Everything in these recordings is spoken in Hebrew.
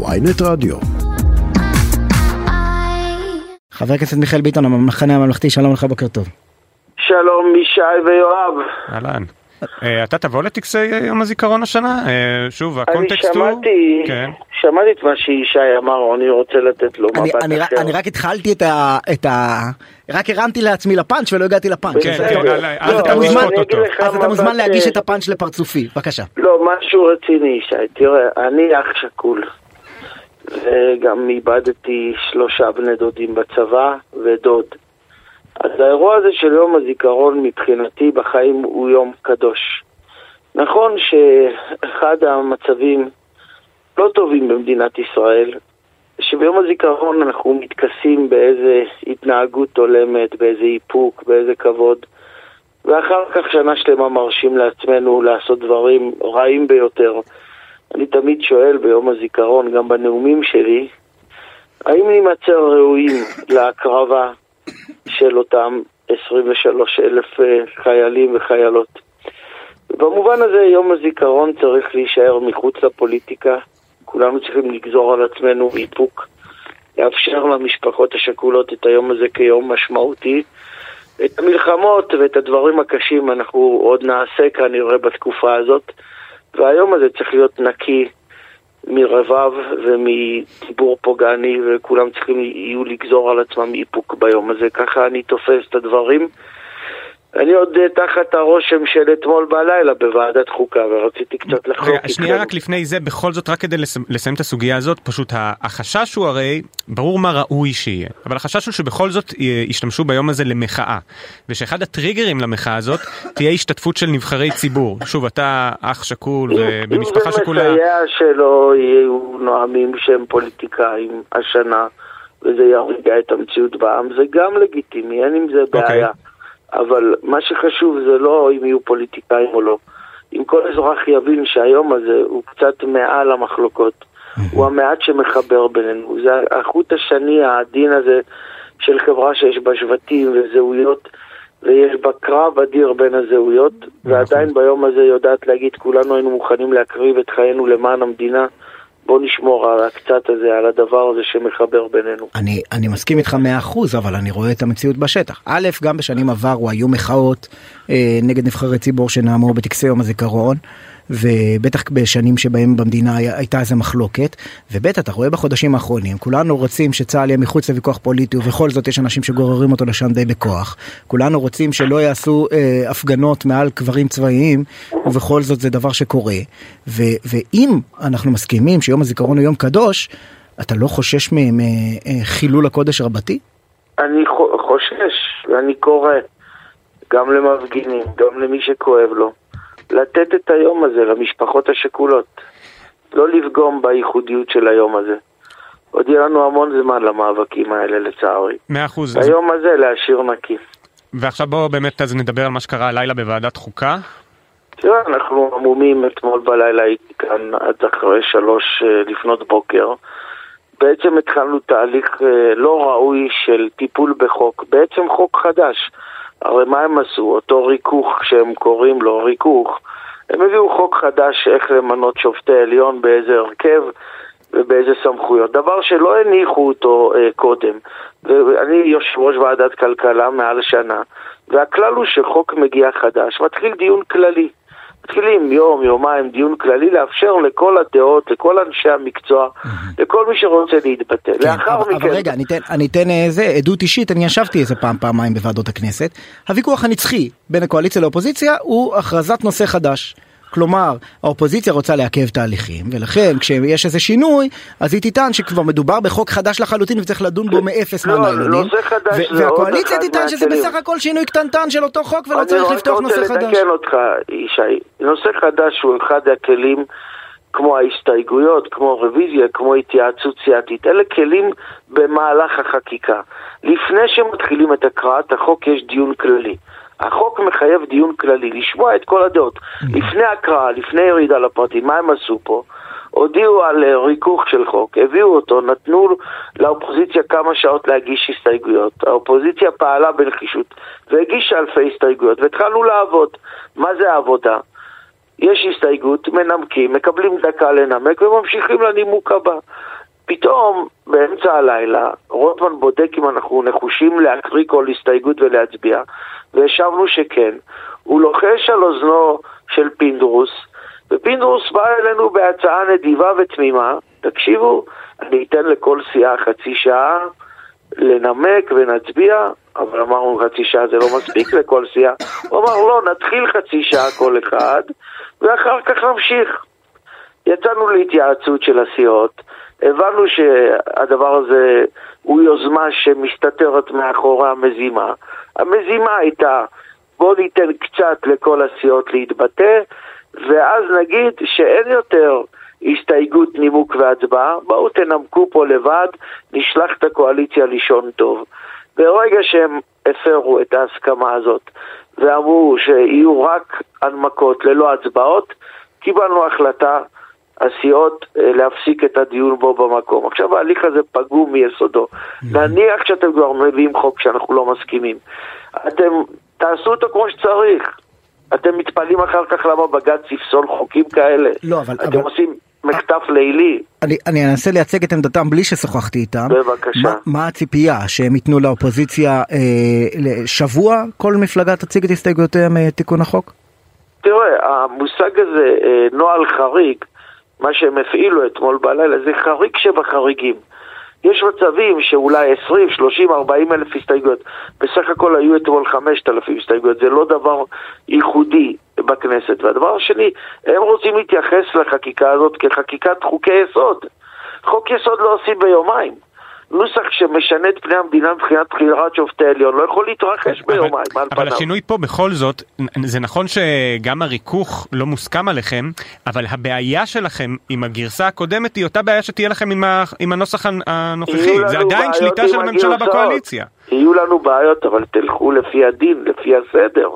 ויינט רדיו. חבר הכנסת מיכאל ביטון, המחנה הממלכתי, שלום לך, בוקר טוב. שלום ישי ויואב. אהלן. אה, אתה תבוא לטקסי יום הזיכרון השנה? אה, שוב, הקונטקסט הוא... אני שמעתי, כן. שמעתי את מה שישי אמר, אני רוצה לתת לו אני, מבט אני, אחר. אני רק התחלתי את ה... את ה... רק הרמתי לעצמי לפאנץ' ולא הגעתי לפאנץ'. כן? כן, לא, אז אתה מוזמן- אז אתה מוזמן להגיש אה, את הפאנץ' לפרצופי, בבקשה. לא, משהו רציני ישי, תראה, אני אח שכול. וגם איבדתי שלושה בני דודים בצבא ודוד. אז האירוע הזה של יום הזיכרון מבחינתי בחיים הוא יום קדוש. נכון שאחד המצבים לא טובים במדינת ישראל, שביום הזיכרון אנחנו מתכסים באיזה התנהגות הולמת, באיזה איפוק, באיזה כבוד, ואחר כך שנה שלמה מרשים לעצמנו לעשות דברים רעים ביותר. אני תמיד שואל ביום הזיכרון, גם בנאומים שלי, האם נימצא ראויים להקרבה של אותם 23 אלף אה, חיילים וחיילות? במובן הזה יום הזיכרון צריך להישאר מחוץ לפוליטיקה. כולנו צריכים לגזור על עצמנו איפוק, לאפשר למשפחות השכולות את היום הזה כיום משמעותי. את המלחמות ואת הדברים הקשים אנחנו עוד נעשה כנראה בתקופה הזאת, והיום הזה צריך להיות נקי מרבב ומדיבור פוגעני, וכולם צריכים יהיו לגזור על עצמם איפוק ביום הזה. ככה אני תופס את הדברים. אני עוד אה, תחת הרושם של אתמול בלילה בוועדת חוקה, ורציתי קצת לחלוק רגע, איתכם. שנייה רק לפני זה, בכל זאת, רק כדי לס- לסיים את הסוגיה הזאת, פשוט החשש הוא הרי, ברור מה ראוי שיהיה, אבל החשש הוא שבכל זאת י- ישתמשו ביום הזה למחאה, ושאחד הטריגרים למחאה הזאת תהיה השתתפות של נבחרי ציבור. שוב, אתה אח שכול ובמשפחה אם שכולה... זה מסייע שלא יהיו נואמים שהם פוליטיקאים השנה, וזה ירגיע את המציאות בעם, זה גם לגיטימי, אין עם זה אוקיי. בעיה. אבל מה שחשוב זה לא אם יהיו פוליטיקאים או לא. אם כל אזרח יבין שהיום הזה הוא קצת מעל המחלוקות, הוא המעט שמחבר בינינו. זה החוט השני העדין הזה של חברה שיש בה שבטים וזהויות, ויש בה קרב אדיר בין הזהויות, ועדיין ביום הזה יודעת להגיד, כולנו היינו מוכנים להקריב את חיינו למען המדינה. בוא נשמור על הקצת הזה, על הדבר הזה שמחבר בינינו. אני, אני מסכים איתך מאה אחוז, אבל אני רואה את המציאות בשטח. א', גם בשנים עברו היו מחאות אה, נגד נבחרי ציבור שנאמו בטקסי יום הזיכרון, ובטח בשנים שבהם במדינה הייתה איזה מחלוקת, וב', אתה רואה בחודשים האחרונים, כולנו רוצים שצה"ל יהיה מחוץ לוויכוח פוליטי, ובכל זאת יש אנשים שגוררים אותו לשם די בכוח. כולנו רוצים שלא יעשו אה, הפגנות מעל קברים צבאיים, ובכל זאת זה דבר שקורה. ו, ואם אנחנו מסכימים שיום הזיכרון הוא יום קדוש, אתה לא חושש מחילול הקודש רבתי? אני חו- חושש, ואני קורא גם למפגינים, גם למי שכואב לו, לתת את היום הזה למשפחות השכולות. לא לפגום בייחודיות של היום הזה. עוד יהיה לנו המון זמן למאבקים האלה לצערי. מאה אחוז. אז- היום הזה להשאיר נקי. ועכשיו בואו באמת אז נדבר על מה שקרה הלילה בוועדת חוקה. תראה, אנחנו עמומים, אתמול בלילה הייתי כאן עד אחרי שלוש אה, לפנות בוקר. בעצם התחלנו תהליך אה, לא ראוי של טיפול בחוק, בעצם חוק חדש. הרי מה הם עשו? אותו ריכוך שהם קוראים לו ריכוך, הם הביאו חוק חדש איך למנות שופטי עליון באיזה הרכב ובאיזה סמכויות, דבר שלא הניחו אותו אה, קודם. ואני יושב ראש ועדת כלכלה מעל שנה, והכלל הוא שחוק מגיע חדש, מתחיל דיון כללי. מתחילים יום, יומיים, דיון כללי, לאפשר לכל הדעות, לכל אנשי המקצוע, לכל מי שרוצה להתבטא. לאחר כן, אבל, מכן... אבל רגע, אני אתן, אני אתן איזה עדות אישית, אני ישבתי איזה פעם, פעמיים בוועדות הכנסת. הוויכוח הנצחי בין הקואליציה לאופוזיציה הוא הכרזת נושא חדש. כלומר, האופוזיציה רוצה לעכב תהליכים, ולכן כשיש איזה שינוי, אז היא תטען שכבר מדובר בחוק חדש לחלוטין וצריך לדון בו מאפס לא, מהניילונים. נושא חדש ו- זה עוד והקואליציה תטען שזה. בסך הכל שינוי קטנטן של אותו חוק ולא צריך לפתוח נושא אני רק חדש. רוצה לתקן אותך, ישי. נושא חדש הוא אחד הכלים כמו ההסתייגויות, כמו רוויזיה, כמו התייעצות סיעתית. אלה כלים במהלך החקיקה. לפני שמתחילים את הקראת החוק יש דיון כללי. החוק מחייב דיון כללי, לשמוע את כל הדעות. לפני הקראה, לפני ירידה לפרטים, מה הם עשו פה? הודיעו על אה, ריכוך של חוק, הביאו אותו, נתנו לאופוזיציה כמה שעות להגיש הסתייגויות. האופוזיציה פעלה בנחישות והגישה אלפי הסתייגויות, והתחלנו לעבוד. מה זה העבודה? יש הסתייגות, מנמקים, מקבלים דקה לנמק וממשיכים לנימוק הבא. פתאום, באמצע הלילה, רוטמן בודק אם אנחנו נחושים להקריא כל הסתייגות ולהצביע, והשבנו שכן. הוא לוחש על אוזנו של פינדרוס, ופינדרוס בא אלינו בהצעה נדיבה ותמימה, תקשיבו, אני אתן לכל סיעה חצי שעה לנמק ונצביע, אבל אמרנו חצי שעה זה לא מספיק לכל סיעה. הוא אמר לא, נתחיל חצי שעה כל אחד, ואחר כך נמשיך. יצאנו להתייעצות של הסיעות, הבנו שהדבר הזה הוא יוזמה שמסתתרת מאחורי המזימה. המזימה הייתה בואו ניתן קצת לכל הסיעות להתבטא, ואז נגיד שאין יותר הסתייגות, נימוק והצבעה, בואו תנמקו פה לבד, נשלח את הקואליציה לישון טוב. ברגע שהם הפרו את ההסכמה הזאת ואמרו שיהיו רק הנמקות ללא הצבעות, קיבלנו החלטה, הסיעות, אה, להפסיק את הדיון בו במקום. עכשיו ההליך הזה פגום מיסודו. נניח שאתם כבר מביאים חוק שאנחנו לא מסכימים. אתם תעשו אותו כמו שצריך. אתם מתפלאים אחר כך למה בג"ץ יפסול חוקים כאלה. לא, אבל... אתם אבל... עושים מחטף לילי. אני, אני אנסה לייצג את עמדתם בלי ששוחחתי איתם. בבקשה. מה, מה הציפייה? שהם ייתנו לאופוזיציה אה, שבוע כל מפלגה תציג את הסתייגויותיה מתיקון החוק? תראה, המושג הזה, אה, נוהל חריג, מה שהם הפעילו אתמול בלילה, זה חריג שבחריגים. יש מצבים שאולי 20, 30, 40 אלף הסתייגויות. בסך הכל היו אתמול 5,000 הסתייגויות. זה לא דבר ייחודי בכנסת. והדבר השני, הם רוצים להתייחס לחקיקה הזאת כחקיקת חוקי יסוד. חוק יסוד לא עושים ביומיים. נוסח שמשנה את פני המדינה מבחינת בחירת שופטי עליון לא יכול להתרחש ביומיים על פניו. אבל השינוי פה בכל זאת, זה נכון שגם הריכוך לא מוסכם עליכם, אבל הבעיה שלכם עם הגרסה הקודמת היא אותה בעיה שתהיה לכם עם, ה, עם הנוסח הנוכחי, זה עדיין שליטה של הממשלה בקואליציה. יהיו לנו בעיות, אבל תלכו לפי הדין, לפי הסדר.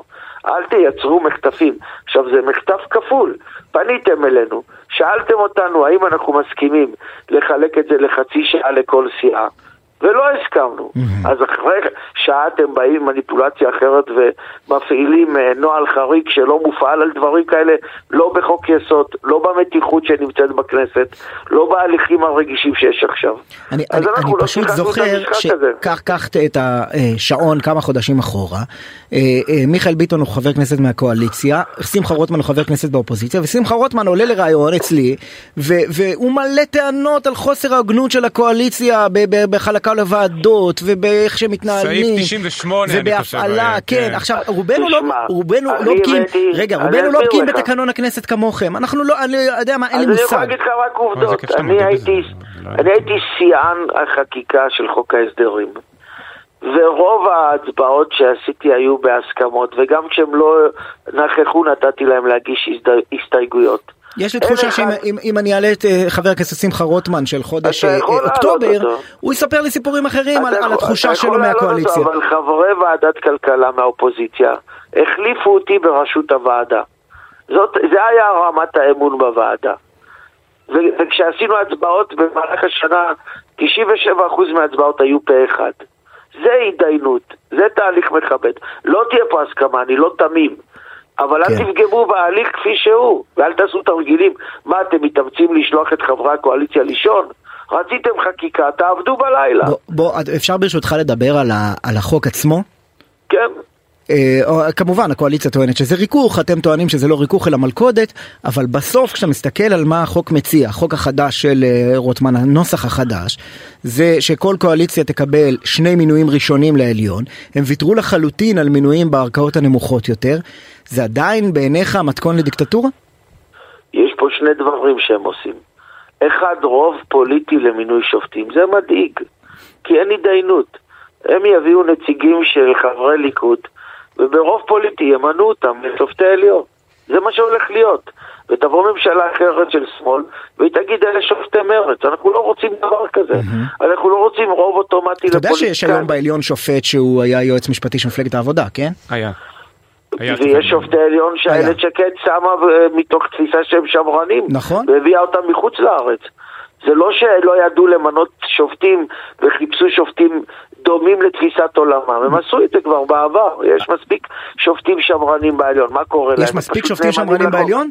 אל תייצרו מחטפים. עכשיו זה מחטף כפול. פניתם אלינו, שאלתם אותנו האם אנחנו מסכימים לחלק את זה לחצי שעה לכל סיעה. ולא הסכמנו. אז אחרי שעה אתם באים מניפולציה אחרת ומפעילים אה, נוהל חריג שלא מופעל על דברים כאלה, לא בחוק יסוד, לא במתיחות שנמצאת בכנסת, לא בהליכים הרגישים שיש עכשיו. אני, אני, אני לא פשוט זוכר שקח קח את השעון כמה חודשים אחורה, אה, אה, מיכאל ביטון הוא חבר כנסת מהקואליציה, שמחה רוטמן הוא חבר כנסת באופוזיציה, ושמחה רוטמן עולה לראיון אצלי, והוא מלא טענות על חוסר ההוגנות של הקואליציה בחלק בחלוקה לוועדות ובאיך שמתנהלים. סעיף 98 אני חושב. ובהפעלה, כן. עכשיו רובנו לא, רובנו לא בקיאים, רגע, רובנו לא בקיאים בתקנון הכנסת כמוכם. אנחנו לא, אני יודע מה, אין לי מושג. אני יכול להגיד לך רק עובדות. אני הייתי שיאן החקיקה של חוק ההסדרים. ורוב ההצבעות שעשיתי היו בהסכמות, וגם כשהם לא נכחו נתתי להם להגיש הסתייגויות. יש לי תחושה שאם אני אעלה את אה, חבר הכנסת שמחה רוטמן של חודש אה, אוקטובר, הוא יספר לי סיפורים אחרים על התחושה שלו מהקואליציה. אבל חברי ועדת כלכלה מהאופוזיציה החליפו אותי בראשות הוועדה. זאת, זה היה רמת האמון בוועדה. וכשעשינו הצבעות במהלך השנה, 97% מההצבעות היו פה אחד. זה התדיינות, זה תהליך מכבד. לא תהיה פה הסכמה, אני לא תמים. אבל כן. אל תפגמו בהליך כפי שהוא, ואל תעשו תרגילים. מה, אתם מתאמצים לשלוח את חברי הקואליציה לישון? רציתם חקיקה, תעבדו בלילה. בוא, בוא אפשר ברשותך לדבר על, ה, על החוק עצמו? כן. Uh, כמובן הקואליציה טוענת שזה ריכוך, אתם טוענים שזה לא ריכוך אלא מלכודת, אבל בסוף כשאתה מסתכל על מה החוק מציע, החוק החדש של uh, רוטמן, הנוסח החדש, זה שכל קואליציה תקבל שני מינויים ראשונים לעליון, הם ויתרו לחלוטין על מינויים בערכאות הנמוכות יותר, זה עדיין בעיניך המתכון לדיקטטורה? יש פה שני דברים שהם עושים. אחד, רוב פוליטי למינוי שופטים, זה מדאיג, כי אין התדיינות. הם יביאו נציגים של חברי ליכוד, וברוב פוליטי ימנו אותם לשופטי עליון. זה מה שהולך להיות. ותבוא ממשלה אחרת של שמאל, והיא תגיד אלה שופטי מרץ. אנחנו לא רוצים דבר כזה. Mm-hmm. אנחנו לא רוצים רוב אוטומטי לפוליטיקאים. אתה יודע שיש היום בעליון שופט שהוא היה יועץ משפטי של מפלגת העבודה, כן? היה. ויש שופטי עליון שאיילת שקד שמה מתוך תפיסה שהם שמרנים. נכון. והביאה אותם מחוץ לארץ. זה לא שלא ידעו למנות שופטים וחיפשו שופטים דומים לתפיסת עולמם, הם עשו את זה כבר בעבר, יש מספיק שופטים שמרנים בעליון, מה קורה להם? יש מספיק שופטים שמרנים בעליון?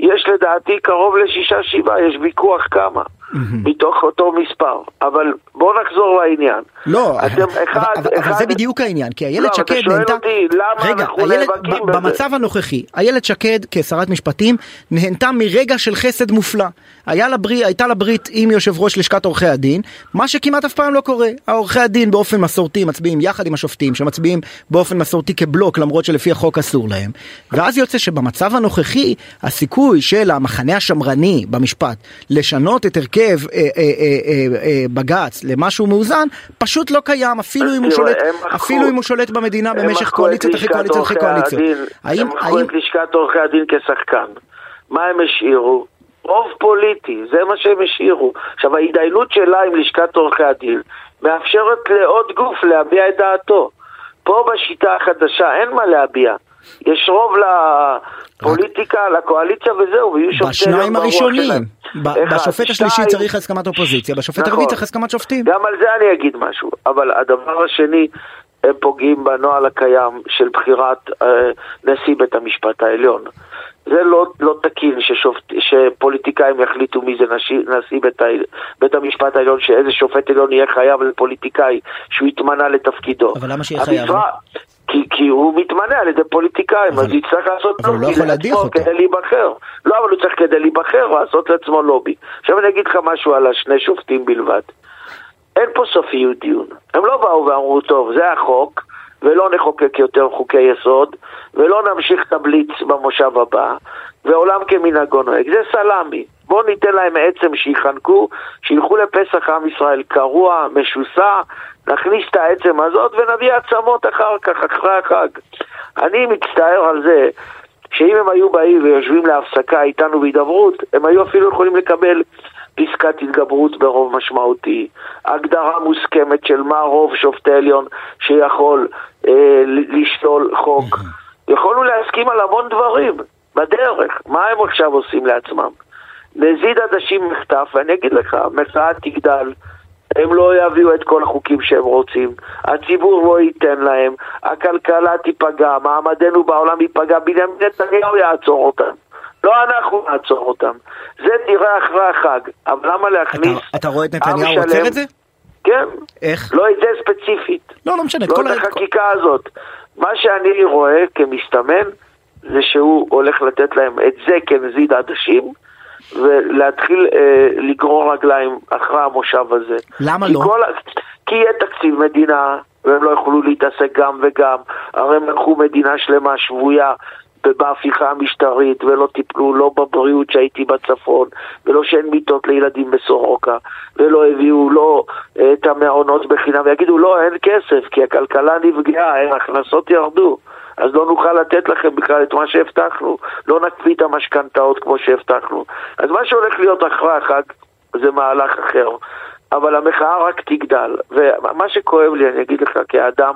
יש לדעתי קרוב לשישה שבעה, יש ויכוח כמה. מתוך אותו מספר, אבל בואו נחזור לעניין. לא, אתם, אחד, אבל, אחד, אבל זה בדיוק העניין, כי איילת לא, שקד נהנתה... אותי, למה רגע, אנחנו איילת, נאבקים בזה? במצב הנוכחי, איילת שקד כשרת משפטים נהנתה מרגע של חסד מופלא. היה לה ברית, הייתה לה ברית עם יושב ראש לשכת עורכי הדין, מה שכמעט אף פעם לא קורה. העורכי הדין באופן מסורתי מצביעים יחד עם השופטים, שמצביעים באופן מסורתי כבלוק, למרות שלפי החוק אסור להם. ואז יוצא שבמצב הנוכחי, הסיכוי של המחנה השמרני במשפט לשנות את הרכב אה, אה, אה, אה, בג"ץ למשהו מאוזן, פשוט לא קיים, אפילו אם הוא שולט, אפילו אם הוא שולט במדינה במשך קואליציות אחרי קואליציות אחרי קואליציות. הם האם, את לשכת עורכי הדין כשחקן. מה הם השאירו? רוב פוליטי, זה מה שהם השאירו. עכשיו, ההתדיינות שלה עם לשכת עורכי הדין מאפשרת לעוד גוף להביע את דעתו. פה בשיטה החדשה אין מה להביע. יש רוב לפוליטיקה, לקואליציה וזהו, ויהיו שופטי בשניים הראשונים. בשופט השלישי צריך הסכמת אופוזיציה, בשופט נכון. הרביעי צריך הסכמת שופטים. גם על זה אני אגיד משהו, אבל הדבר השני, הם פוגעים בנוהל הקיים של בחירת אה, נשיא בית המשפט העליון. זה לא, לא תקין ששופט, שפוליטיקאים יחליטו מי זה נשיא, נשיא בית, בית המשפט העליון, שאיזה שופט עליון יהיה חייב לפוליטיקאי שהוא התמנה לתפקידו. אבל למה שיהיה חייב? המשרה- כי, כי הוא מתמנה על ידי פוליטיקאים, אבל- אז יצטרך לעשות אבל לא לובי להדיח לעצמו אותו. כדי להיבחר. לא, אבל הוא צריך כדי להיבחר לעשות לעצמו לובי. עכשיו אני אגיד לך משהו על השני שופטים בלבד. אין פה סופיות דיון. הם לא באו ואמרו, טוב, זה החוק, ולא נחוקק יותר חוקי יסוד, ולא נמשיך את הבליץ במושב הבא, ועולם כמנהגו נוהג. זה סלאמי. בואו ניתן להם עצם שיחנקו, שילכו לפסח עם ישראל קרוע, משוסע, נכניס את העצם הזאת ונביא עצמות אחר כך, אחרי החג. אני מצטער על זה שאם הם היו באים ויושבים להפסקה איתנו בהידברות, הם היו אפילו יכולים לקבל פסקת התגברות ברוב משמעותי, הגדרה מוסכמת של מה רוב שופטי עליון שיכול אה, לשלול חוק. יכולנו להסכים על המון דברים בדרך. מה הם עכשיו עושים לעצמם? נזיד עדשים מחטף, ואני אגיד לך, המחאה תגדל. הם לא יביאו את כל החוקים שהם רוצים, הציבור לא ייתן להם, הכלכלה תיפגע, מעמדנו בעולם ייפגע, בנימין נתניהו יעצור אותם. לא אנחנו נעצור אותם. זה נראה אחרי החג, אבל למה אתה, להכניס... אתה רואה את נתניהו? עוצר את זה? כן. איך? לא את זה ספציפית. לא, לא משנה, לא כל את. החקיקה הזאת. מה שאני רואה כמסתמן זה שהוא הולך לתת להם את זה כנזיד עדשים ולהתחיל אה, לגרור רגליים אחרי המושב הזה. למה כי לא? כל כי יהיה תקציב מדינה והם לא יוכלו להתעסק גם וגם. הרי הם לקחו מדינה שלמה שבויה בהפיכה המשטרית ולא טיפלו לא בבריאות שהייתי בצפון ולא שאין מיטות לילדים בסורוקה ולא הביאו לא אה, את המעונות בחינם. ויגידו לא אין כסף כי הכלכלה נפגעה, אין הכנסות ירדו. אז לא נוכל לתת לכם בכלל את מה שהבטחנו. לא נקפיא את המשכנתאות כמו שהבטחנו. אז מה שהולך להיות אחרי החג זה מהלך אחר. אבל המחאה רק תגדל. ומה שכואב לי אני אגיד לך כאדם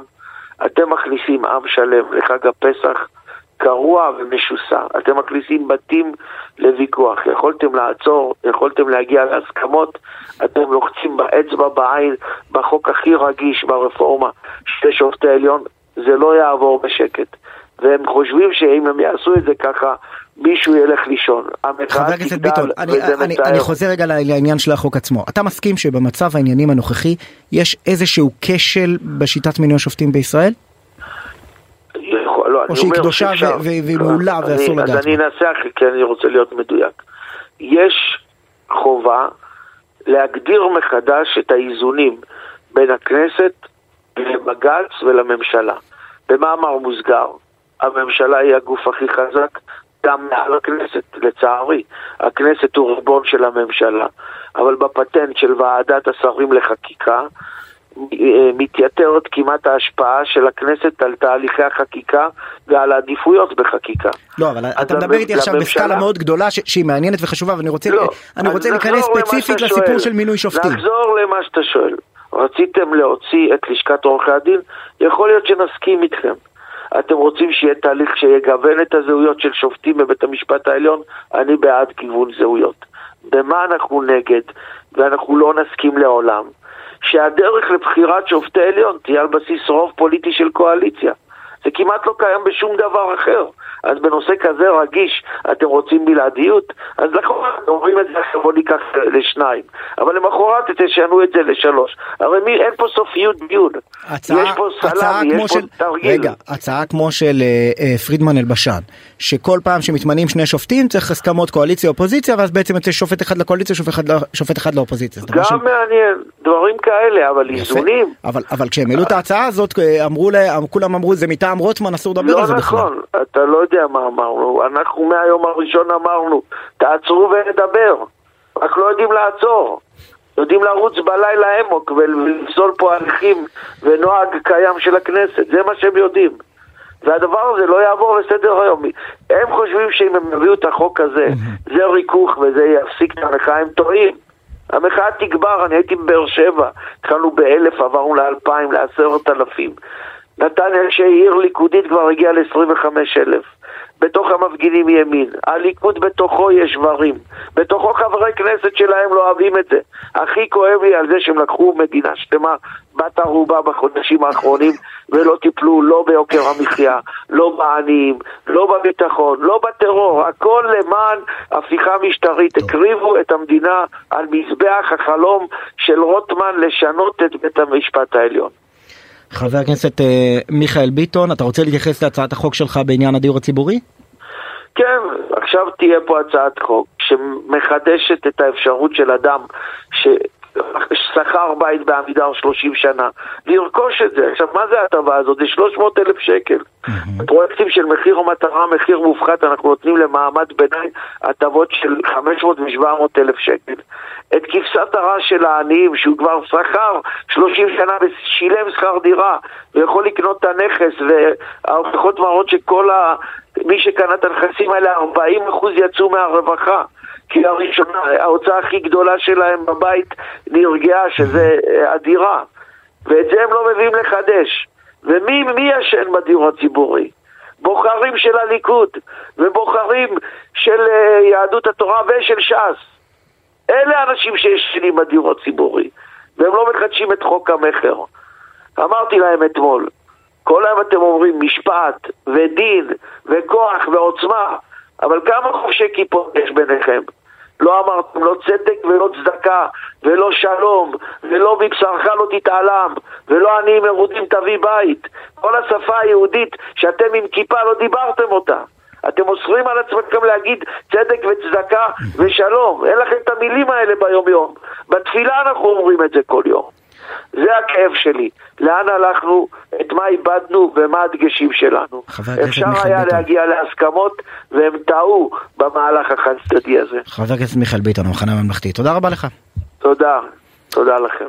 אתם מכניסים עם שלם לחג הפסח קרוע ומשוסע. אתם מכניסים בתים לוויכוח. יכולתם לעצור, יכולתם להגיע להסכמות, אתם לוחצים באצבע בעין בחוק הכי רגיש ברפורמה של שופטי עליון, זה לא יעבור בשקט. והם חושבים שאם הם יעשו את זה ככה, מישהו ילך לישון. חבר הכנסת ביטון, אני, אני. אני חוזר רגע לעניין של החוק עצמו. אתה מסכים שבמצב העניינים הנוכחי יש איזשהו כשל בשיטת מינוי השופטים בישראל? לא, אני שהיא קדושה והיא מעולה אני- ואסור לגעת אז אני בה. אנסח כי אני רוצה להיות מדויק. יש חובה להגדיר מחדש את האיזונים בין הכנסת לבג"ץ ולממשלה. במאמר מוסגר, הממשלה היא הגוף הכי חזק גם מעל הכנסת, לצערי. הכנסת הוא ריבון של הממשלה, אבל בפטנט של ועדת השרים לחקיקה, אה, מתייתרת כמעט ההשפעה של הכנסת על תהליכי החקיקה ועל העדיפויות בחקיקה. לא, אבל אתה מדבר איתי עכשיו בסקאלה מאוד גדולה ש- שהיא מעניינת וחשובה ואני רוצה, לא, אני רוצה להיכנס ספציפית לסיפור שואל. של מינוי שופטים. נחזור למה שאתה שואל. רציתם להוציא את לשכת עורכי הדין? יכול להיות שנסכים איתכם. אתם רוצים שיהיה תהליך שיגוון את הזהויות של שופטים בבית המשפט העליון? אני בעד כיוון זהויות. במה אנחנו נגד, ואנחנו לא נסכים לעולם? שהדרך לבחירת שופטי עליון תהיה על בסיס רוב פוליטי של קואליציה. זה כמעט לא קיים בשום דבר אחר. אז בנושא כזה רגיש אתם רוצים בלעדיות? אז נכון, אומרים את זה בוא ניקח לשניים. אבל למחרת תשנו את זה לשלוש. הרי מי, אין פה סופיות דיון. הצעה, יש פה סלאמי, יש פה של, תרגיל. רגע, הצעה כמו של אה, אה, פרידמן אלבשן, שכל פעם שמתמנים שני שופטים צריך הסכמות קואליציה אופוזיציה ואז בעצם יוצא שופט אחד לקואליציה שופט אחד, לא- שופט אחד לאופוזיציה. גם ש- מעניין, דברים כאלה, אבל יפה. איזונים. אבל, אבל כשהם העלו את ההצעה הזאת אה, אמרו להם, כולם אמרו זה מטעם רוטמן אסור לדבר לא על זה בכלל. נכון, אתה לא יודע מה אמרנו. אנחנו מהיום הראשון אמרנו, תעצרו ונדבר. רק לא יודעים לעצור. יודעים לרוץ בלילה אמוק ולפסול פה הליכים ונוהג קיים של הכנסת. זה מה שהם יודעים. והדבר הזה לא יעבור לסדר היום. הם חושבים שאם הם יביאו את החוק הזה, זה ריכוך וזה יפסיק את המחאה, הם טועים. המחאה תגבר, אני הייתי בבאר שבע, התחלנו באלף, עברנו לאלפיים, לעשרת אלפים. נתניה שהיא עיר ליכודית כבר הגיעה ל-25 אלף. בתוך המפגינים ימין. הליכוד בתוכו יש שברים. בתוכו חברי כנסת שלהם לא אוהבים את זה. הכי כואב לי על זה שהם לקחו מדינה שלמה בת ערובה בחודשים האחרונים ולא טיפלו לא ביוקר המחיה, לא בעניים, לא בביטחון, לא בטרור. הכל למען הפיכה משטרית. הקריבו את המדינה על מזבח החלום של רוטמן לשנות את בית המשפט העליון. חבר הכנסת אה, מיכאל ביטון, אתה רוצה להתייחס להצעת החוק שלך בעניין הדיור הציבורי? כן, עכשיו תהיה פה הצעת חוק שמחדשת את האפשרות של אדם ששכר בית בעמידר 30 שנה, לרכוש את זה. עכשיו, מה זה ההטבה הזאת? זה 300 אלף שקל. פרויקטים של מחיר המטרה, מחיר מופחת, אנחנו נותנים למעמד ביניים הטבות של 500 ו-700 אלף שקל. את כבשת הרש של העניים, שהוא כבר שכר 30 שנה ושילם שכר דירה, ויכול לקנות את הנכס, וההוכחות מראות שכל ה... מי שקנה את הנכסים האלה, 40% יצאו מהרווחה. כי הראשונה, ההוצאה הכי גדולה שלהם בבית נרגעה, שזה הדירה. ואת זה הם לא מביאים לחדש. ומי מי ישן בדיור הציבורי? בוחרים של הליכוד, ובוחרים של אה, יהדות התורה ושל ש"ס. אלה האנשים שישנים בדיור הציבורי, והם לא מחדשים את חוק המכר. אמרתי להם אתמול, כל היום אתם אומרים משפט ודין וכוח ועוצמה, אבל כמה חובשי כיפות יש ביניכם? לא אמרתם לא צדק ולא צדקה ולא שלום ולא מבשרך לא תתעלם ולא עניים מרודים תביא בית. כל השפה היהודית שאתם עם כיפה לא דיברתם אותה. אתם אוסרים על עצמכם להגיד צדק וצדקה ושלום. אין לכם את המילים האלה ביום יום. בתפילה אנחנו אומרים את זה כל יום. זה הכאב שלי. לאן הלכנו, את מה איבדנו ומה הדגשים שלנו. אפשר היה ביטון. להגיע להסכמות והם טעו במהלך החד צדדי הזה. חבר הכנסת מיכאל ביטון, המחנה הממלכתי, תודה רבה לך. תודה. תודה לכם.